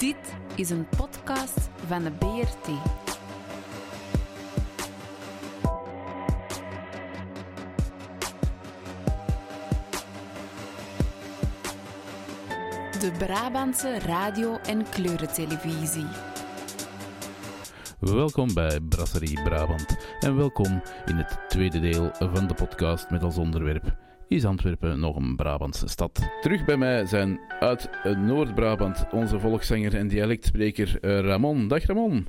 Dit is een podcast van de BRT. De Brabantse radio- en kleurentelevisie. Welkom bij Brasserie Brabant en welkom in het tweede deel van de podcast met als onderwerp Is Antwerpen nog een Brabantse stad? Terug bij mij zijn uit Noord-Brabant onze volkszanger en dialectspreker eh, Ramon. Dag Ramon.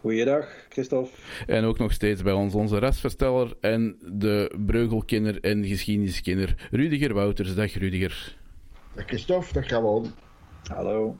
Goeiedag, Christophe. En ook nog steeds bij ons onze rasversteller en de breugelkenner en geschiedeniskenner Rudiger Wouters. Dag Rudiger. Dag Christophe, dag Ramon. Hallo.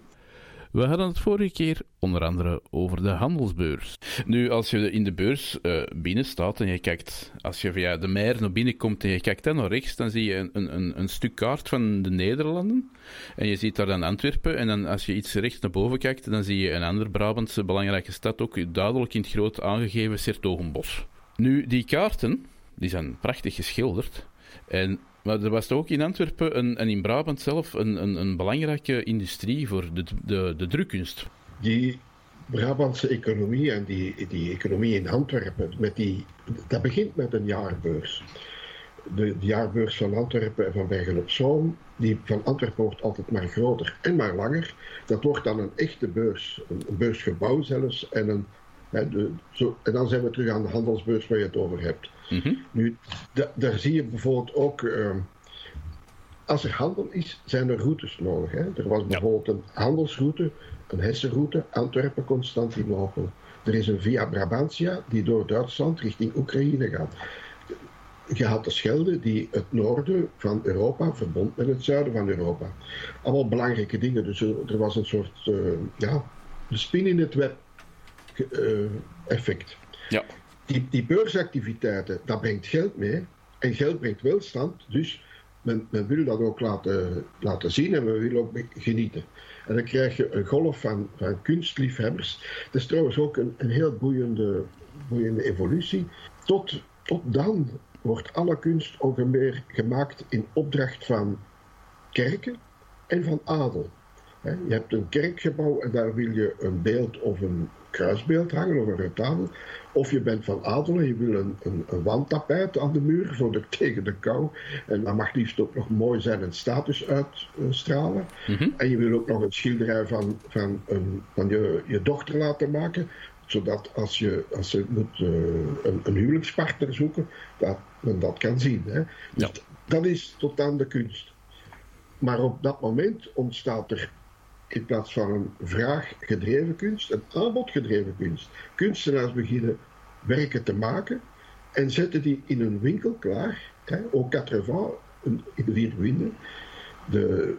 We hadden het vorige keer onder andere over de handelsbeurs. Nu, als je in de beurs uh, binnen staat en je kijkt, als je via de meer naar binnen komt en je kijkt dan naar rechts, dan zie je een, een, een stuk kaart van de Nederlanden. En je ziet daar dan Antwerpen. En dan als je iets rechts naar boven kijkt, dan zie je een andere Brabantse belangrijke stad ook duidelijk in het groot aangegeven, Sertogenbos. Nu, die kaarten, die zijn prachtig geschilderd. En maar er was ook in Antwerpen en in Brabant zelf een, een, een belangrijke industrie voor de, de, de drukkunst. Die Brabantse economie en die, die economie in Antwerpen, met die, dat begint met een jaarbeurs. De, jaarbeurs van Antwerpen en van Bergen op Zoom, die van Antwerpen wordt altijd maar groter en maar langer. Dat wordt dan een echte beurs, een beursgebouw zelfs. En, een, hè, de, zo, en dan zijn we terug aan de handelsbeurs waar je het over hebt. Mhm. Nu, da- daar zie je bijvoorbeeld ook. ehm, als er handel is, zijn er routes nodig. Hè? Er was bijvoorbeeld een handelsroute, een Hessenroute, Antwerpen-Constantinopel. Er is een Via Brabantia die door Duitsland richting Oekraïne gaat. Je had de Schelde die het noorden van Europa verbond met het zuiden van Europa. Allemaal belangrijke dingen. Dus er, was een soort eh, ja, de spin in het web effect Ja. die, die beursactiviteiten, dat brengt geld mee. En geld brengt welstand. Dus men, men wil dat ook laten, laten zien en men wil ook genieten. En dan krijg je een golf van, van kunstliefhebbers. Dat is trouwens ook een, een heel boeiende, boeiende evolutie. Tot, tot dan wordt alle kunst ook meer gemaakt in opdracht van kerken en van adel. Je hebt een kerkgebouw en daar wil je een beeld of een kruisbeeld hangen of een retabel. Of je bent van adel en je wil een, een, een wandtapijt aan de muur voor de, tegen de kou. En dat mag liefst ook nog mooi zijn en status uitstralen. En je wil ook nog een schilderij van, van, een, van je, je dochter laten maken. Zodat als, je, als ze moet eh, een, een huwelijkspartner zoeken, dat men dat kan zien. Hè. Dus Ja. dat is tot aan de kunst. Maar op dat moment ontstaat er in plaats van een vraag gedreven kunst, een aanbod gedreven kunst. Kunstenaars beginnen werken te maken en zetten die in een winkel klaar. Hè, au quatre vents, in de vier winden. De,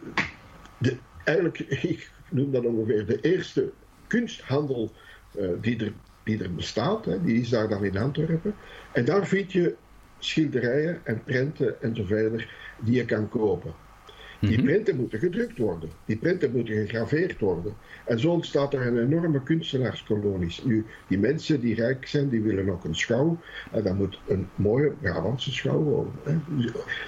de, eigenlijk, ik noem dat ongeveer de eerste kunsthandel eh, die, er, die er bestaat. Hè, die is daar dan in Antwerpen. En daar vind je schilderijen en prenten en zo verder die je kan kopen. Die prenten moeten gedrukt worden. Die prenten moeten gegraveerd worden. En zo ontstaat er een enorme kunstenaarskolonie. Nu, die mensen die rijk zijn, die willen ook een schouw. En dat moet een mooie Brabantse schouw worden. Hè.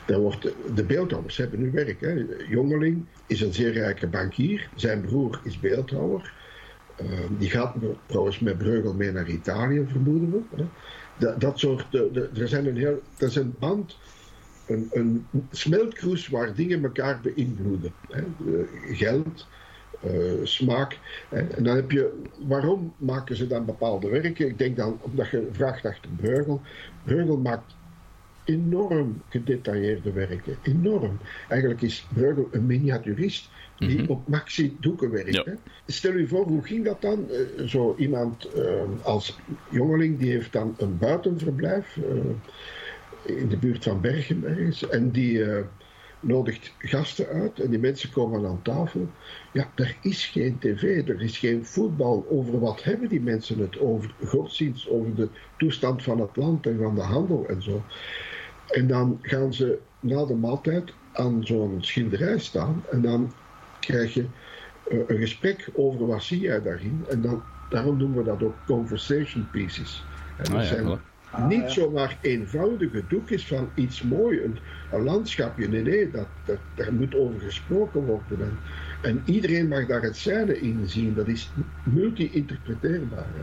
Daar wordt, de beeldhouwers hebben nu werk. Hè. Jongeling is een zeer rijke bankier. Zijn broer is beeldhouwer. Eh, die gaat trouwens met Breugel mee naar Italië, vermoeden we. Hè. Dat, dat soort, de, de- er zijn een heel, dat is een band een, een smeltkroes waar dingen elkaar beïnvloeden. Hè. Eh, geld, eh, smaak. Hè. En dan heb je, waarom maken ze dan bepaalde werken? Ik denk dan, omdat je vraagt achter Breugel. Breugel maakt enorm gedetailleerde werken. Enorm. Eigenlijk is Breugel een miniaturist die op maxi doeken werkt. Ja. Hè. Stel u voor, hoe ging dat dan? Eh, zo iemand als jongeling, die heeft dan een buitenverblijf... in de buurt van Bergen ergens. En die eh, nodigt gasten uit en die mensen komen aan tafel. Ja, er is geen tv, er is geen voetbal. Over wat hebben die mensen het? Over godsdienst, over de toestand van het land en van de handel en zo. En dan gaan ze na de maaltijd aan zo'n schilderij staan en dan krijg je eh, een gesprek over wat zie jij daarin. En dan, daarom noemen we dat ook conversation pieces. En dat Ah ja, zijn voilà. niet zomaar eenvoudige doekjes van iets moois, een, een landschapje. Nee, nee, dat, dat, daar moet over gesproken worden. En En iedereen mag daar het zijne in zien. Dat is multi-interpreteerbaar. Hè?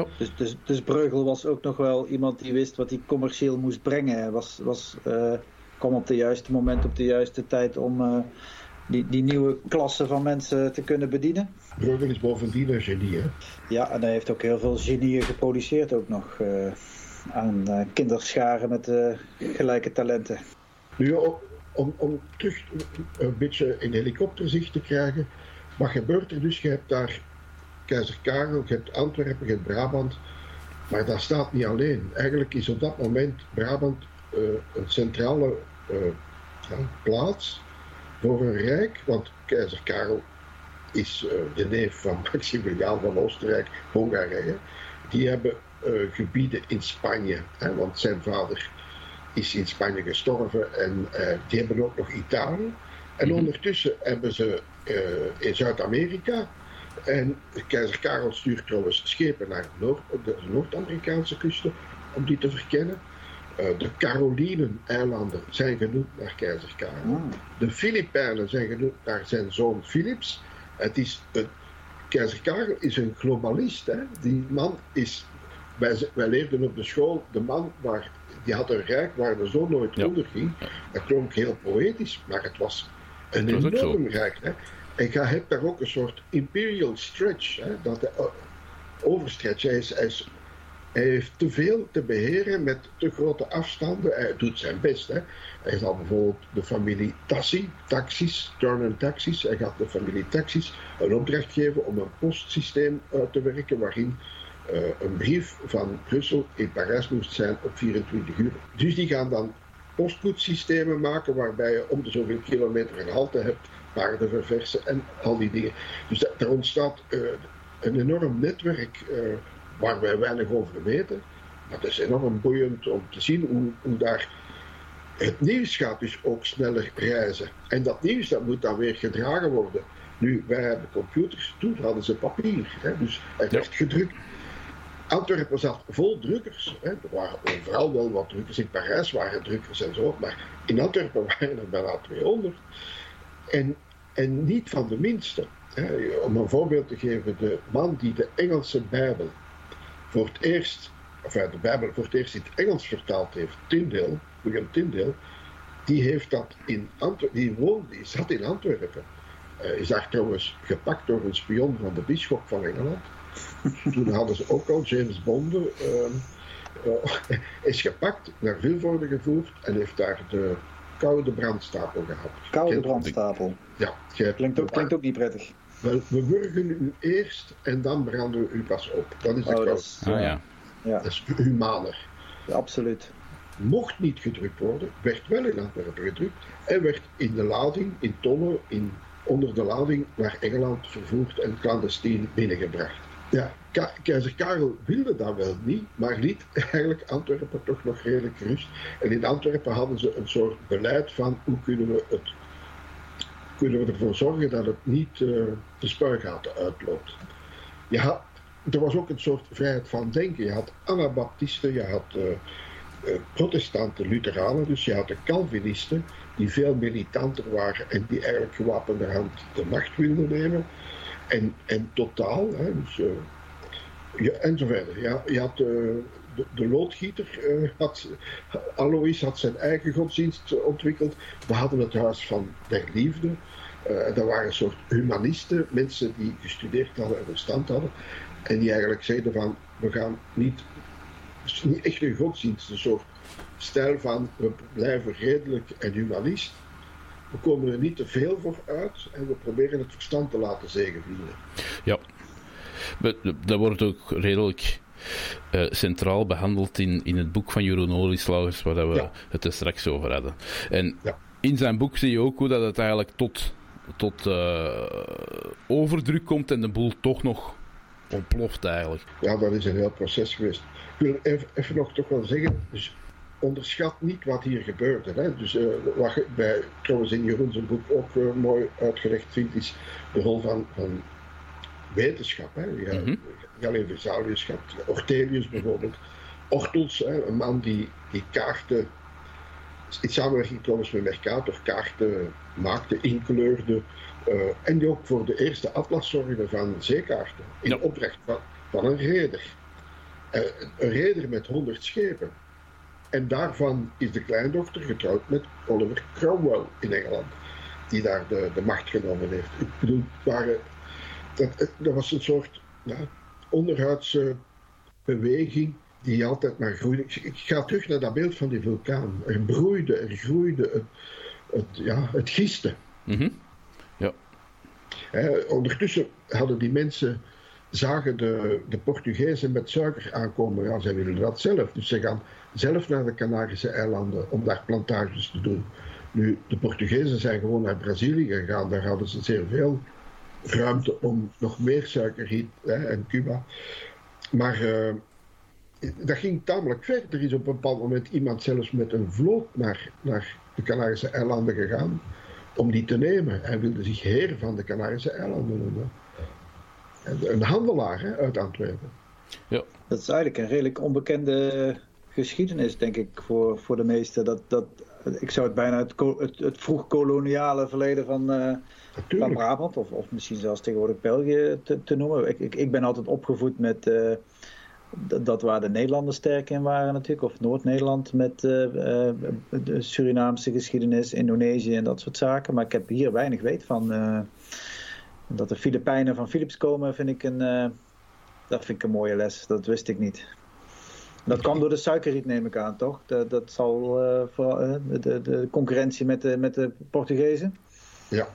Ja. Dus, dus, dus Breugel was ook nog wel iemand die wist wat hij commercieel moest brengen. Hij was, was, uh, kwam op de juiste moment, op de juiste tijd om uh, die, die nieuwe klasse van mensen te kunnen bedienen. Breugel is bovendien een genie. Hè? Ja, en hij heeft ook heel veel genieën geproduceerd ook nog. Uh, aan kinderscharen met gelijke talenten. Nu, om, om terug een beetje in helikopterzicht te krijgen. Wat gebeurt er dus? Je hebt daar Keizer Karel, je hebt Antwerpen, je hebt Brabant. Maar dat staat niet alleen. Eigenlijk is op dat moment Brabant een centrale plaats voor een rijk. Want keizer Karel is uh, de neef van Maximiliaan van Oostenrijk, Hongarije. Die hebben gebieden in Spanje. Hè, want zijn vader is in Spanje gestorven en die hebben ook nog Italië. En Mhm. ondertussen hebben ze in Zuid-Amerika en keizer Karel stuurt trouwens schepen naar Noord, de Noord-Amerikaanse kusten om die te verkennen. Uh, de Carolinen-eilanden zijn genoemd naar keizer Karel. Ah. De Filipijnen zijn genoemd naar zijn zoon Philips. Het is een, keizer Karel is een globalist. Hè? Die man is. Wij, wij leerden op de school, de man waar, die had een rijk waar de zon nooit Ja. onderging. Dat klonk heel poëtisch, maar het was een enorm rijk. Hè? En je hebt daar ook een soort imperial stretch. Hè? Dat de, uh, overstretch. Hij, is, hij, is, hij heeft te veel te beheren met te grote afstanden. Hij doet zijn best. Hè? Hij zal bijvoorbeeld de familie Tassi, taxis, Turner Taxis. Hij gaat de familie Taxis een opdracht geven om een postsysteem uit te werken waarin uh, een brief van Brussel in Parijs moest zijn op 24 uur. Dus die gaan dan postkoetssystemen maken waarbij je om de zoveel kilometer een halte hebt, paarden verversen en al die dingen. Dus dat, er ontstaat uh, een enorm netwerk uh, waar wij weinig over weten. Maar het is enorm boeiend om te zien hoe, hoe daar het nieuws gaat dus ook sneller reizen. En dat nieuws dat moet dan weer gedragen worden. Nu, wij hebben computers, toen hadden ze papier. Hè, dus het Ja. werd gedrukt. Antwerpen zat vol drukkers. Hè. Er waren overal wel wat drukkers. In Parijs waren drukkers en zo. Maar in Antwerpen waren er bijna 200. En, en niet van de minste. Hè. Om een voorbeeld te geven, de man die de Engelse Bijbel voor het eerst, of de Bijbel voor het eerst in het Engels vertaald heeft, Tyndale, William Tyndale, die heeft dat in Antwerpen, die woonde, die zat in Antwerpen. Uh, is daar trouwens gepakt door een spion van de bisschop van Engeland. Toen hadden ze ook al James Bond uh, uh, is gepakt, naar Vilvoorde gevoerd en heeft daar de koude brandstapel gehad. Koude brandstapel. Ja, Klinkt ook, klinkt ook niet prettig. Wel, we wurgen u eerst en dan branden we u pas op. Dat is de Oh, dat is, Ah ja, ja. Dat is humaner. absoluut. Mocht niet gedrukt worden, werd wel in Antwerpen gedrukt en werd in de lading, in tonnen, in, onder de lading naar Engeland vervoerd en clandestien binnengebracht. Ja, Ka- keizer Karel wilde dat wel niet, maar liet eigenlijk Antwerpen toch nog redelijk rust. En in Antwerpen hadden ze een soort beleid van hoe kunnen we, het, kunnen we ervoor zorgen dat het niet eh, de spuigaten uitloopt. Je had, er was ook een soort vrijheid van denken. Je had Anabaptisten, je had eh, eh, protestanten, Lutheranen, dus je had de Calvinisten, die veel militanter waren en die eigenlijk gewapende hand de macht wilden nemen. En, en totaal, hè, dus, ja, en zo verder. Ja, je had de, loodgieter, eh, had, Alois had zijn eigen godsdienst ontwikkeld. We hadden het Huis van der Liefde. Eh dat waren een soort humanisten, mensen die gestudeerd hadden en verstand hadden. En die eigenlijk zeiden van, we gaan niet, niet echt een godsdienst, een soort stijl van, we blijven redelijk en humanist. We komen er niet te veel voor uit en we proberen het verstand te laten zegenvieren. Ja. Maar Dat wordt ook redelijk eh, centraal behandeld in, in het boek van Jeroen Olieslagers, waar dat we Ja. het er straks over hadden. En Ja. in zijn boek zie je ook hoe dat het eigenlijk tot, tot eh, overdruk komt en de boel toch nog ontploft eigenlijk. Ja, dat is een heel proces geweest. Ik wil even, even nog toch wel zeggen, dus onderschat niet wat hier gebeurde. Hè? Dus eh, wat je bij, trouwens in Jeroen zijn boek ook mooi uitgelegd vindt, is de rol van, van wetenschap. Hè? Mhm. Galen Vesalius gehad, Ortelius bijvoorbeeld. Ortels, hè, een man die, die kaarten in samenwerking trouwens met Mercator kaarten maakte, inkleurde. Uh, en die ook voor de eerste atlas zorgde van zeekaarten. In Ja. opdracht van, van een reder. Eh, een reder met 100 schepen. En daarvan is de kleindochter getrouwd met Oliver Cromwell in Engeland. Die daar de, de macht genomen heeft. Ik bedoel, waren, dat, dat was een soort ja, onderhuidse beweging die altijd maar groeide. Ik, ga terug naar dat beeld van die vulkaan. Er broeide, er groeide, het, het, ja, het giste. Mhm. Hè, ondertussen hadden die mensen, zagen de, de Portugezen met suiker aankomen. Ja, zij willen dat zelf. Dus ze gaan zelf naar de Canarische eilanden om daar plantages te doen. Nu, de Portugezen zijn gewoon naar Brazilië gegaan. Daar hadden ze zeer veel ruimte om nog meer suikerriet hè, en Cuba. Maar eh, dat ging tamelijk ver. Er is op een bepaald moment iemand zelfs met een vloot naar, naar de Canarische eilanden gegaan om die te nemen. Hij wilde zich heer van de Canarische eilanden noemen. En Een handelaar hè, uit Antwerpen. Dat is eigenlijk een redelijk onbekende geschiedenis, denk ik, voor, voor de meesten. Dat, dat, ik zou het bijna het, het, het vroeg-koloniale verleden van, eh, van. Brabant, of, of misschien zelfs tegenwoordig België, te, te noemen. Ik, ik, ik ben altijd opgevoed met eh, dat, waar de Nederlanders sterk in waren natuurlijk, of Noord-Nederland met eh, de Surinaamse geschiedenis, Indonesië en dat soort zaken. Maar ik heb hier weinig weet van. dat de Filipijnen van Philips komen, vind ik een, dat vind ik een mooie les. Dat wist ik niet. Dat kwam door de suikerriet, neem ik aan, toch? Dat, dat zal eh, de, de concurrentie met de, met de Portugezen. Ja.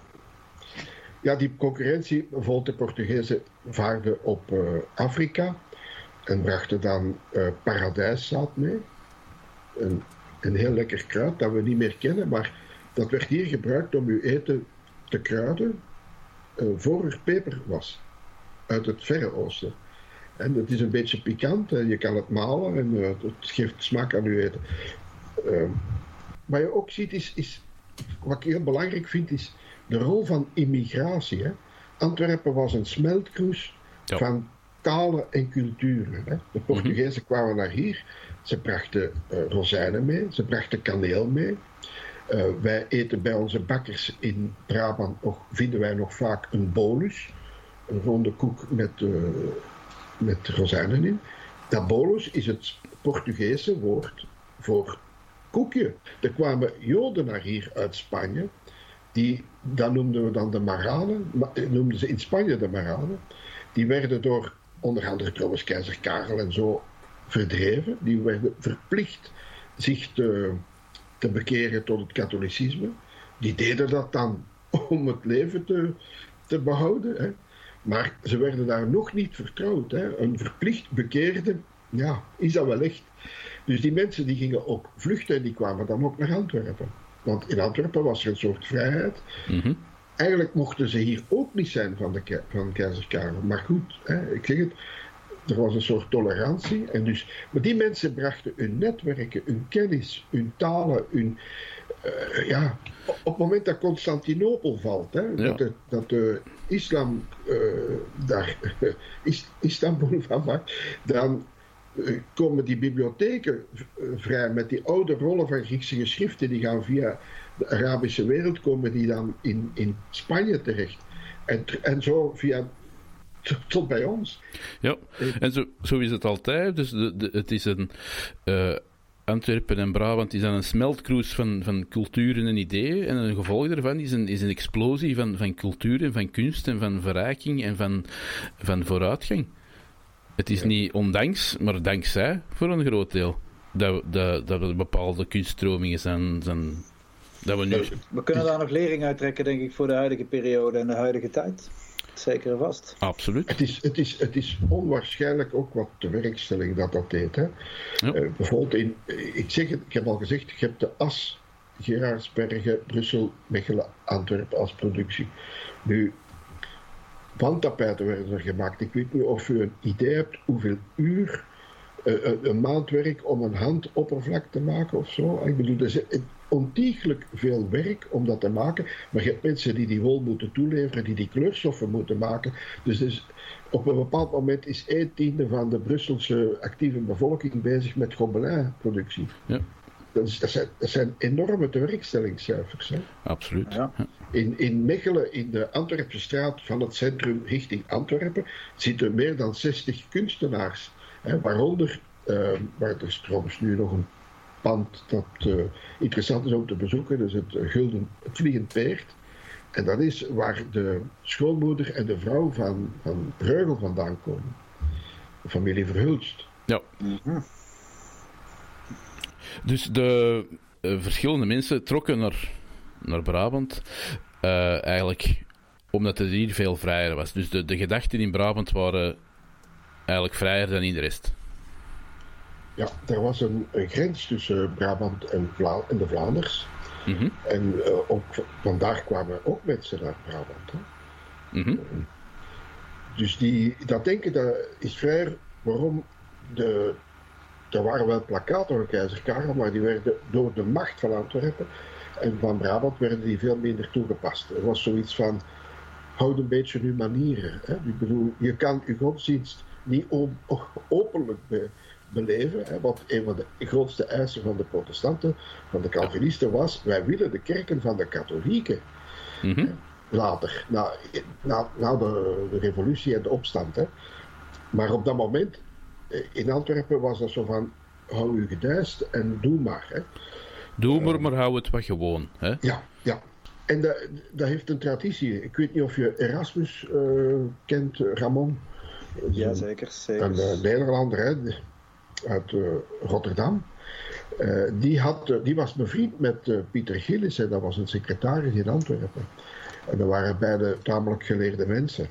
Ja, die concurrentie, bijvoorbeeld de Portugezen vaarden op eh, Afrika en brachten dan paradijszaad mee. Een, een heel lekker kruid dat we niet meer kennen, maar dat werd hier gebruikt om uw eten te kruiden voor er peper was. Uit het Verre Oosten. En het is een beetje pikant en je kan het malen en eh, het geeft smaak aan uw eten. Eh, wat je ook ziet is, is, wat ik heel belangrijk vind, is de rol van immigratie. Hè. Antwerpen was een smeltkroes Ja. van talen en culturen. Hè. De Portugezen kwamen naar hier, ze brachten eh, rozijnen mee, ze brachten kaneel mee. Eh, wij eten bij onze bakkers in Brabant nog, vinden wij nog vaak een bolus, een ronde koek met, met rozijnen in. Dat bolus is het Portugese woord voor koekje. Er kwamen Joden naar hier uit Spanje. Die, dat noemden we dan de Maranen. ma- eh, Noemden ze in Spanje de Maranen. Die werden door onder andere trouwens keizer Karel en zo verdreven. Die werden verplicht zich te, te bekeren tot het katholicisme. Die deden dat dan om het leven te, te behouden. Hè. Maar ze werden daar nog niet vertrouwd. Hè. Een verplicht bekeerde, ja, is dat wel echt. Dus die mensen die gingen ook vluchten en die kwamen dan ook naar Antwerpen. Want in Antwerpen was er een soort vrijheid. Mhm. Eigenlijk mochten ze hier ook niet zijn van, de, ke- van keizer Karel. Maar goed, hè, ik zeg het, er was een soort tolerantie. En dus, maar die mensen brachten hun netwerken, hun kennis, hun talen, hun... eh, ja, op het moment dat Constantinopel valt, hè, Ja. dat, de, dat de islam eh, daar is, Istanbul van maakt, dan eh, komen die bibliotheken vrij met die oude rollen van Griekse geschriften. Die gaan via de Arabische wereld komen die dan in, in Spanje terecht. En, en zo via tot, bij ons. Ja, en zo, zo is het altijd. Dus de, de, het is een. Antwerpen en Brabant is dan een smeltkroes van, van culturen en ideeën. En een gevolg daarvan is een, is een explosie van, van cultuur en van kunst en van verrijking en van, van vooruitgang. Het is niet ondanks, maar dankzij voor een groot deel. Dat, we- dat, dat er bepaalde kunststromingen zijn, zijn. Dat we nu. We kunnen daar nog lering uit trekken, denk ik, voor de huidige periode en de huidige tijd. Zeker en vast. Absoluut. Het is, het, is, het is onwaarschijnlijk ook wat de werkstelling dat dat deed. Hè. Ja. Eh, bijvoorbeeld, in, ik, zeg het, ik heb al gezegd, je hebt de as, Gerardsbergen, Brussel, Mechelen, Antwerpen als productie. Nu, wandtapijten werden er gemaakt. Ik weet niet of u een idee hebt hoeveel uur eh, een, maand werk om een handoppervlak te maken of zo. Ik bedoel, is ontiegelijk veel werk om dat te maken. Maar je hebt mensen die die wol moeten toeleveren, die die kleurstoffen moeten maken. Dus, dus op een bepaald moment is een tiende van de Brusselse actieve bevolking bezig met gobelinproductie. Ja. dat, is, dat, zijn, dat zijn enorme tewerkstellingscijfers. Hè? Absoluut. Ja. In, in Mechelen, in de Antwerpse straat van het centrum richting Antwerpen, zitten meer dan 60 kunstenaars. Hè, waaronder, uh, waar er is trouwens nu nog een pand dat uh, interessant is om te bezoeken, dat is het, Gulden, het Vliegend Peert. En dat is waar de schoonmoeder en de vrouw van, van Breugel vandaan komen. De familie Verhulst. Ja. Dus de uh, verschillende mensen trokken naar, naar Brabant. Uh, eigenlijk omdat het hier veel vrijer was. Dus de, de gedachten in Brabant waren eigenlijk vrijer dan in de rest. Ja, er was een, een grens tussen Brabant en, Vla en de Vlaanders. Mm -hmm. En uh, ook vandaag kwamen ook mensen naar Brabant. Hè? Mm -hmm. Dus die, dat denken dat is vrij. Waarom de, er waren wel plakaten van keizer Karel, maar die werden door de macht van Antwerpen en van Brabant werden die veel minder toegepast. Er was zoiets van, houd een beetje uw manieren. Hè? Ik bedoel, je kan je godsdienst niet openlijk beleven, hè? wat een van de grootste eisen van de protestanten, van de Calvinisten was, wij willen de kerken van de katholieken. Mm -hmm. Later, na, na, na de, de, revolutie en de opstand. Hè? Maar op dat moment, in Antwerpen was dat zo van, hou u gedijst en doe maar. Hè? Doe maar, maar hou het wat gewoon. Hè? Ja, ja. En dat, dat heeft een traditie. Ik weet niet of je Erasmus uh, kent, Ramon. Ja, zeker. zeker. Een uh, Nederlander hè, uit uh, Rotterdam. die, had, die was bevriend met Pieter Gillis, en dat was een secretaris in Antwerpen. En dat waren beide tamelijk geleerde mensen.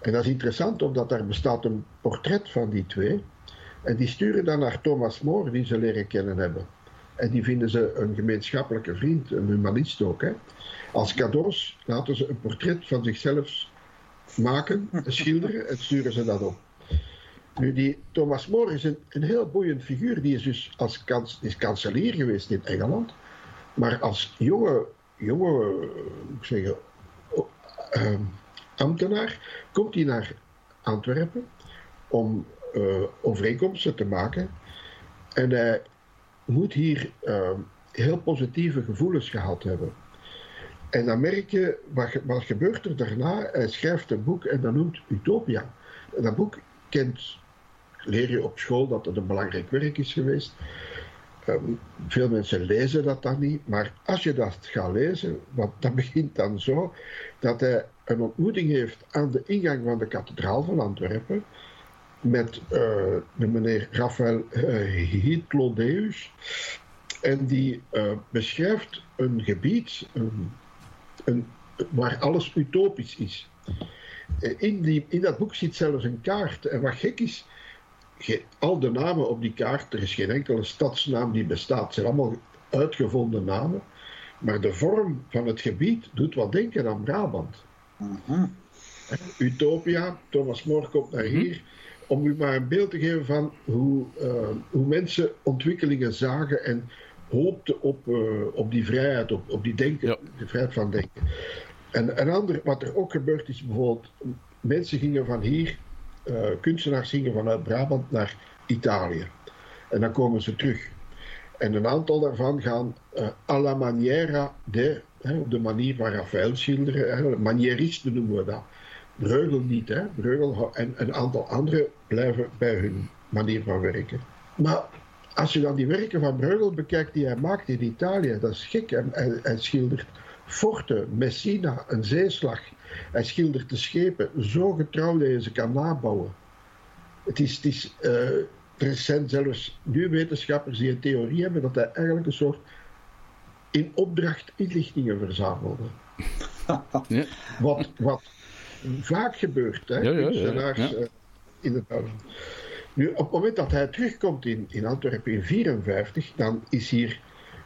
En dat is interessant, omdat daar bestaat een portret van die twee. En die sturen dan naar Thomas More, die ze leren kennen hebben. En die vinden ze een gemeenschappelijke vriend, een humanist ook. Hè. Als cadeaus laten ze een portret van zichzelf maken, schilderen en sturen ze dat op. Nu, die Thomas More is een, heel boeiend figuur. Die is dus als kans, kanselier geweest in Engeland. Maar als jonge, jonge ik uh, ambtenaar komt hij naar Antwerpen om uh, overeenkomsten te maken. En hij moet hier uh, heel positieve gevoelens gehad hebben. En dan merk je, wat, wat gebeurt er daarna? Hij schrijft een boek en dat noemt Utopia. En dat boek kent, leer je op school dat het een belangrijk werk is geweest. Um, veel mensen lezen dat dan niet, maar als je dat gaat lezen, want dat begint dan zo, dat hij een ontmoeting heeft aan de ingang van de kathedraal van Antwerpen met uh, de meneer Raphaël uh, Hitlodeus. En die uh, beschrijft een gebied een, een, waar alles utopisch is. In, die, in dat boek zit zelfs een kaart. En wat gek is, al de namen op die kaart, er is geen enkele stadsnaam die bestaat. Het zijn allemaal uitgevonden namen. Maar de vorm van het gebied doet wat denken aan Brabant. -hmm. Utopia, Thomas More komt naar hier om u maar een beeld te geven van hoe, uh, hoe mensen ontwikkelingen zagen en hoopten op, uh, op die vrijheid, op, op die denken, Ja. de vrijheid van denken. En een ander, wat er ook gebeurd is, bijvoorbeeld, mensen gingen van hier, uh, kunstenaars gingen vanuit Brabant naar Italië. En dan komen ze terug. En een aantal daarvan gaan uh, à la maniera de, hè, op de manier van Raphaël schilderen, manieristen noemen we dat. Breugel niet, hè. Breugel en een aantal anderen blijven bij hun manier van werken. Maar als je dan die werken van Breugel bekijkt die hij maakt in Italië, dat is gek. Hij, hij schildert Forte, Messina, een zeeslag. Hij schildert de schepen zo getrouw dat je ze kan nabouwen. Het is, het is, uh, er zijn zelfs nu wetenschappers die een theorie hebben dat hij eigenlijk een soort in opdracht inlichtingen verzamelde. Ja. Wat, wat vaak gebeurt, hè? Ja, kunstenaars uh, in het buitenland. Nu, op het moment dat hij terugkomt in, in Antwerpen in 1954, dan is hier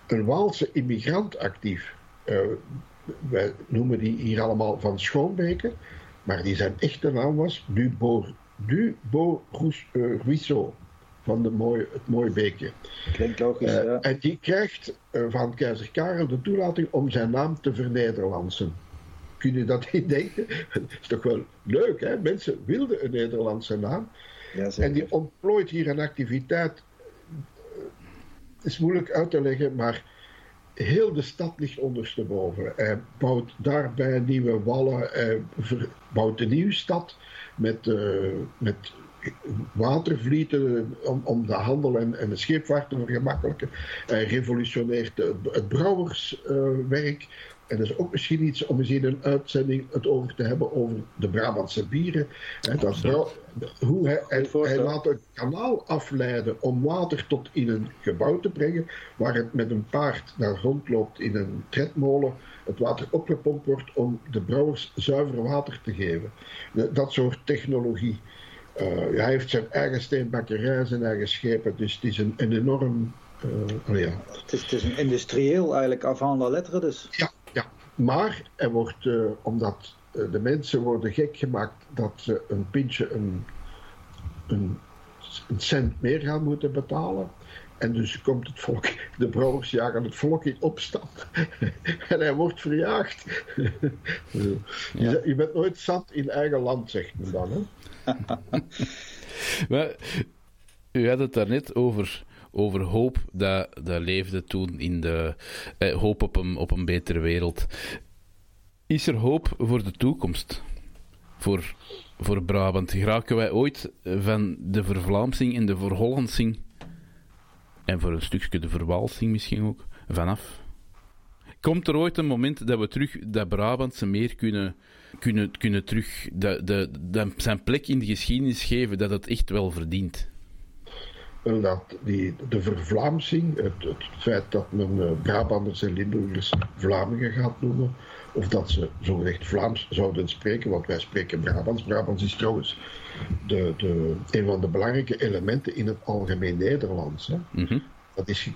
een Waalse immigrant actief. Uh, wij noemen die hier allemaal van Schoonbeke, maar die zijn echte naam was Dubo, Dubo uh, Ruisseau, van de mooie, het mooie beekje. Klinkt logisch, Uh, ja. En die krijgt van keizer Karel de toelating om zijn naam te vernederlandsen. Kun je dat niet denken? Dat is toch wel leuk, hè? Mensen wilden een Nederlandse naam. ja En die ontplooit hier een activiteit. is moeilijk uit te leggen, maar heel de stad ligt ondersteboven. Hij bouwt daarbij nieuwe wallen, hij bouwt een nieuwe stad met, uh, met watervlieten om, om de handel en, en de scheepvaart te vergemakkelijken. Hij revolutioneert het brouwerswerk. En dat is ook misschien iets om eens in een uitzending het over te hebben over de Brabantse bieren. dat hoe hij, hij, laat een kanaal afleiden om water tot in een gebouw te brengen, waar het met een paard naar rondloopt in een tredmolen, het water opgepompt wordt om de brouwers zuiver water te geven. Dat soort technologie. Uh, hij heeft zijn eigen steenbakkerij, zijn eigen schepen, dus het is een, een enorm. Uh, oh ja. het, is, het, is, een industrieel eigenlijk avant la lettre dus. Ja. Maar er wordt, uh, omdat de mensen worden gek gemaakt dat ze een pintje een, een, een cent meer gaan moeten betalen. En dus komt het volk, de brouwers jagen het volk in opstand. en hij wordt verjaagd. ja. je, bent nooit zat in eigen land, zegt men dan. Hè? maar, u had het daarnet over, over hoop dat, dat leefde toen in de eh, hoop op een, op een betere wereld. Is er hoop voor de toekomst? Voor, voor Brabant? Geraken wij ooit van de vervlaamsing en de verhollandsing en voor een stukje de verwalsing misschien ook vanaf? Komt er ooit een moment dat we terug dat Brabantse meer kunnen kunnen, kunnen terug de, de, zijn plek in de geschiedenis geven dat het echt wel verdient. Dat die, de vervlaamsing, het, het feit dat men uh, Brabanders en Limburgers Vlamingen gaat noemen, of dat ze zogezegd Vlaams zouden spreken, want wij spreken Brabants. Brabants is trouwens de, de, een van de belangrijke elementen in het algemeen Nederlands. Hè. Mhm. Dat, is,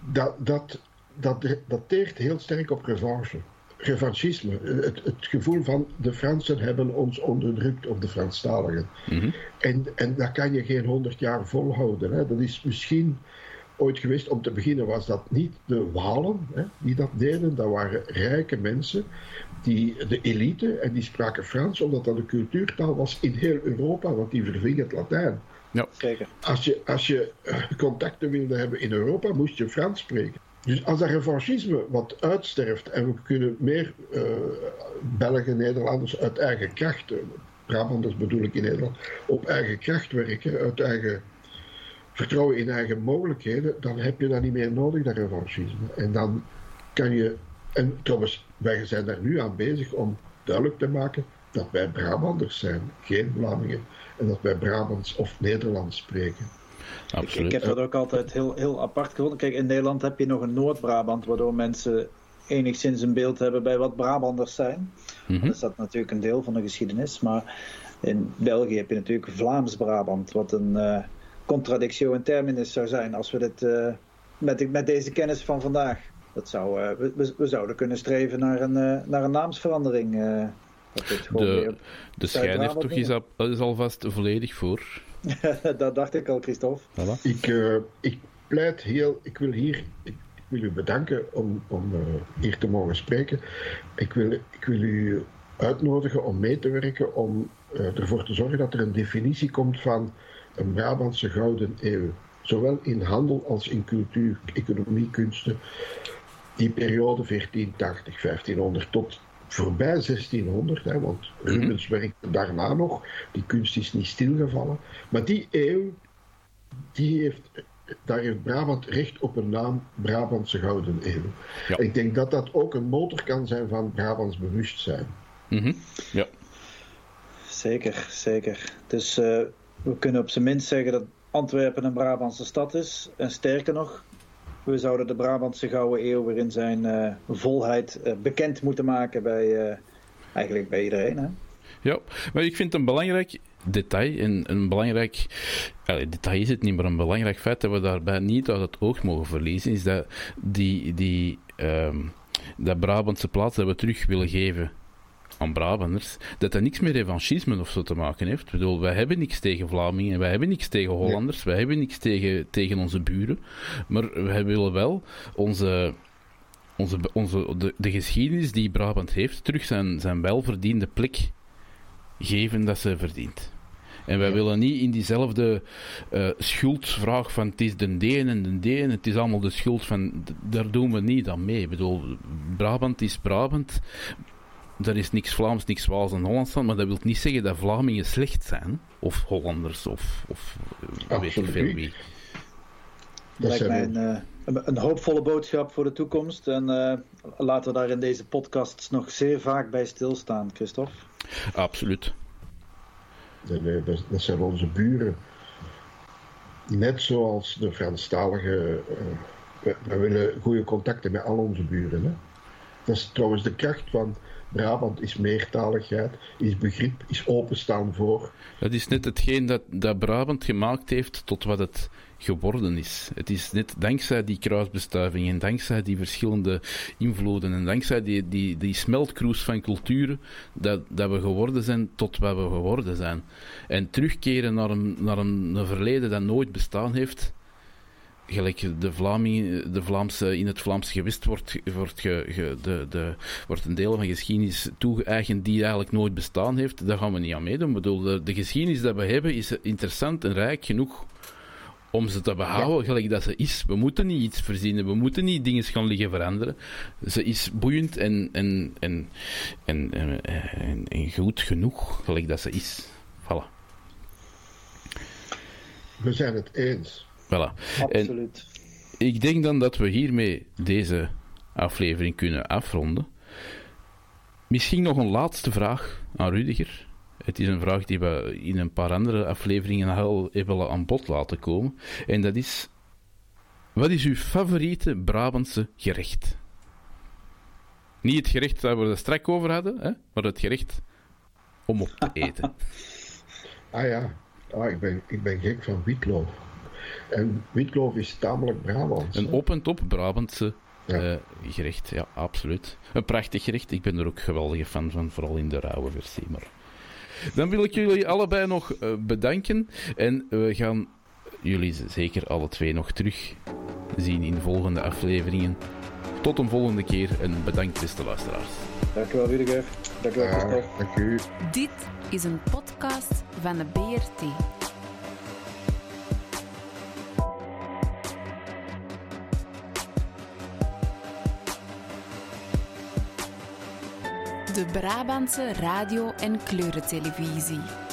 dat, dat, dat dateert heel sterk op revanche revanchisme. Het, het, gevoel van de Fransen hebben ons onderdrukt op de Franstaligen. Mm en, en dat kan je geen honderd jaar volhouden. Hè. Dat is misschien ooit geweest, om te beginnen was dat niet de Walen hè, die dat deden. Dat waren rijke mensen, die, de elite, en die spraken Frans omdat dat een cultuurtaal was in heel Europa, want die verving het Latijn. Ja. Als je, als je eh, contacten wilde hebben in Europa, moest je Frans spreken. Dus als dat revanchisme wat uitsterft en we kunnen meer uh, Belgen, Nederlanders uit eigen kracht, uh, Brabanders bedoel ik in Nederland, op eigen kracht werken, uit eigen vertrouwen in eigen mogelijkheden, dan heb je dat niet meer nodig, dat revanchisme. En dan kan je, en trouwens, wij zijn daar nu aan bezig om duidelijk te maken dat wij Brabanders zijn, geen Vlamingen, en dat wij Brabants of Nederlands spreken. Ik, heb dat ook altijd heel, heel apart gevonden. Kijk, in Nederland heb je nog een Noord-Brabant, waardoor mensen enigszins een beeld hebben bij wat Brabanders zijn. Mm Dat is dat natuurlijk een deel van de geschiedenis. Maar in België heb je natuurlijk Vlaams-Brabant, wat een uh, contradictio in terminus zou zijn als we dit uh, met, met deze kennis van vandaag. Dat zou, uh, we, we, zouden kunnen streven naar een, naar een naamsverandering. de de schijn toch is, al, is alvast volledig voor. dat dacht ik al, Christophe. Ik, uh, ik pleit heel, ik wil hier, ik, wil u bedanken om, om uh, hier te mogen spreken. Ik wil, ik wil u uitnodigen om mee te werken, om uh, ervoor te zorgen dat er een definitie komt van een Brabantse gouden eeuw. Zowel in handel als in cultuur, economie, kunsten. Die periode 1480, 1500 tot voorbij 1600, hè, want mhm. Rubens werkte daarna nog, die kunst is niet stilgevallen. Maar die eeuw, die heeft, daar heeft Brabant recht op een naam, Brabantse Gouden Eeuw. Ik denk dat dat ook een motor kan zijn van Brabants bewustzijn. Mm Ja. Zeker, zeker. Dus uh, we kunnen op zijn minst zeggen dat Antwerpen een Brabantse stad is. En sterker nog, we zouden de Brabantse Gouden Eeuw weer in zijn uh, volheid uh, bekend moeten maken bij, uh, eigenlijk bij iedereen. Hè? Ja, maar ik vind een belangrijk detail, en een belangrijk, detail is het niet, maar een belangrijk feit dat we daarbij niet uit het oog mogen verliezen, is dat die, die, um, dat Brabantse plaats dat we terug willen geven aan Brabanders, dat dat niks met revanchisme of zo te maken heeft. Ik bedoel, wij hebben niks tegen Vlamingen, wij hebben niks tegen Hollanders, wij hebben niks tegen, tegen onze buren, maar wij willen wel onze, onze, onze, de, de geschiedenis die Brabant heeft, terug zijn, zijn welverdiende plek geven dat ze verdient. En wij willen niet in diezelfde uh, schuldvraag van het is de deen en de deen, het is allemaal de schuld van... Daar doen we niet aan mee. Ik bedoel, Brabant is Brabant. Er is niks Vlaams, niks Waals en Hollands aan, maar dat wil niet zeggen dat Vlamingen slecht zijn. Of Hollanders, of, of weet ik veel wie. Dat lijkt mij een, uh, een, hoopvolle boodschap voor de toekomst. En uh, laten we daar in deze podcasts nog zeer vaak bij stilstaan, Christophe. Absoluut. Nee, dat, dat, zijn onze buren. Net zoals de Franstalige. Uh, we, willen goede contacten met al onze buren. Hè? Dat is trouwens de kracht van Brabant is meertaligheid, is begrip, is openstaan voor. Dat is net hetgeen dat, dat Brabant gemaakt heeft tot wat het geworden is. Het is net dankzij die kruisbestuiving en dankzij die verschillende invloeden en dankzij die, die, die smeltkroes van culturen dat, dat we geworden zijn tot wat we geworden zijn. En terugkeren naar een, naar een, een verleden dat nooit bestaan heeft, gelijk de, Vlaming, de Vlaamse, in het Vlaamse gewest wordt, wordt, ge, de, de, wordt een deel van geschiedenis toegeëigend die eigenlijk nooit bestaan heeft. Daar gaan we niet aan meedoen. Ik bedoel, de, de geschiedenis die we hebben is interessant en rijk genoeg om ze te behouden gelijk dat ze is. We moeten niet iets verzinnen, we moeten niet dingen gaan liggen veranderen. Ze is boeiend en, en, en, en, en, en goed genoeg gelijk dat ze is. Voilà. We zijn het eens. Voilà. Absoluut. En ik denk dan dat we hiermee deze aflevering kunnen afronden. Misschien nog een laatste vraag aan Rudiger. Het is een vraag die we in een paar andere afleveringen al hebben aan bod laten komen. En dat is: wat is uw favoriete Brabantse gerecht? Niet het gerecht waar we het straks over hadden, hè, maar het gerecht om op te eten. ah ja, ah, ik, ben, ik ben gek van witloof. En witloof is tamelijk Brabants. Een op en top Brabantse uh, gerecht, ja, absoluut. Een prachtig gerecht. Ik ben er ook geweldige fan van, vooral in de rauwe versie. Maar dan wil ik jullie allebei nog uh, bedanken. En we gaan jullie zeker alle twee nog terug zien in volgende afleveringen. Tot een volgende keer en bedankt beste luisteraars. Dankjewel Rudiger. Dankjewel Christophe. dank u. Dit is een podcast van de BRT. De Brabantse radio- en kleurentelevisie.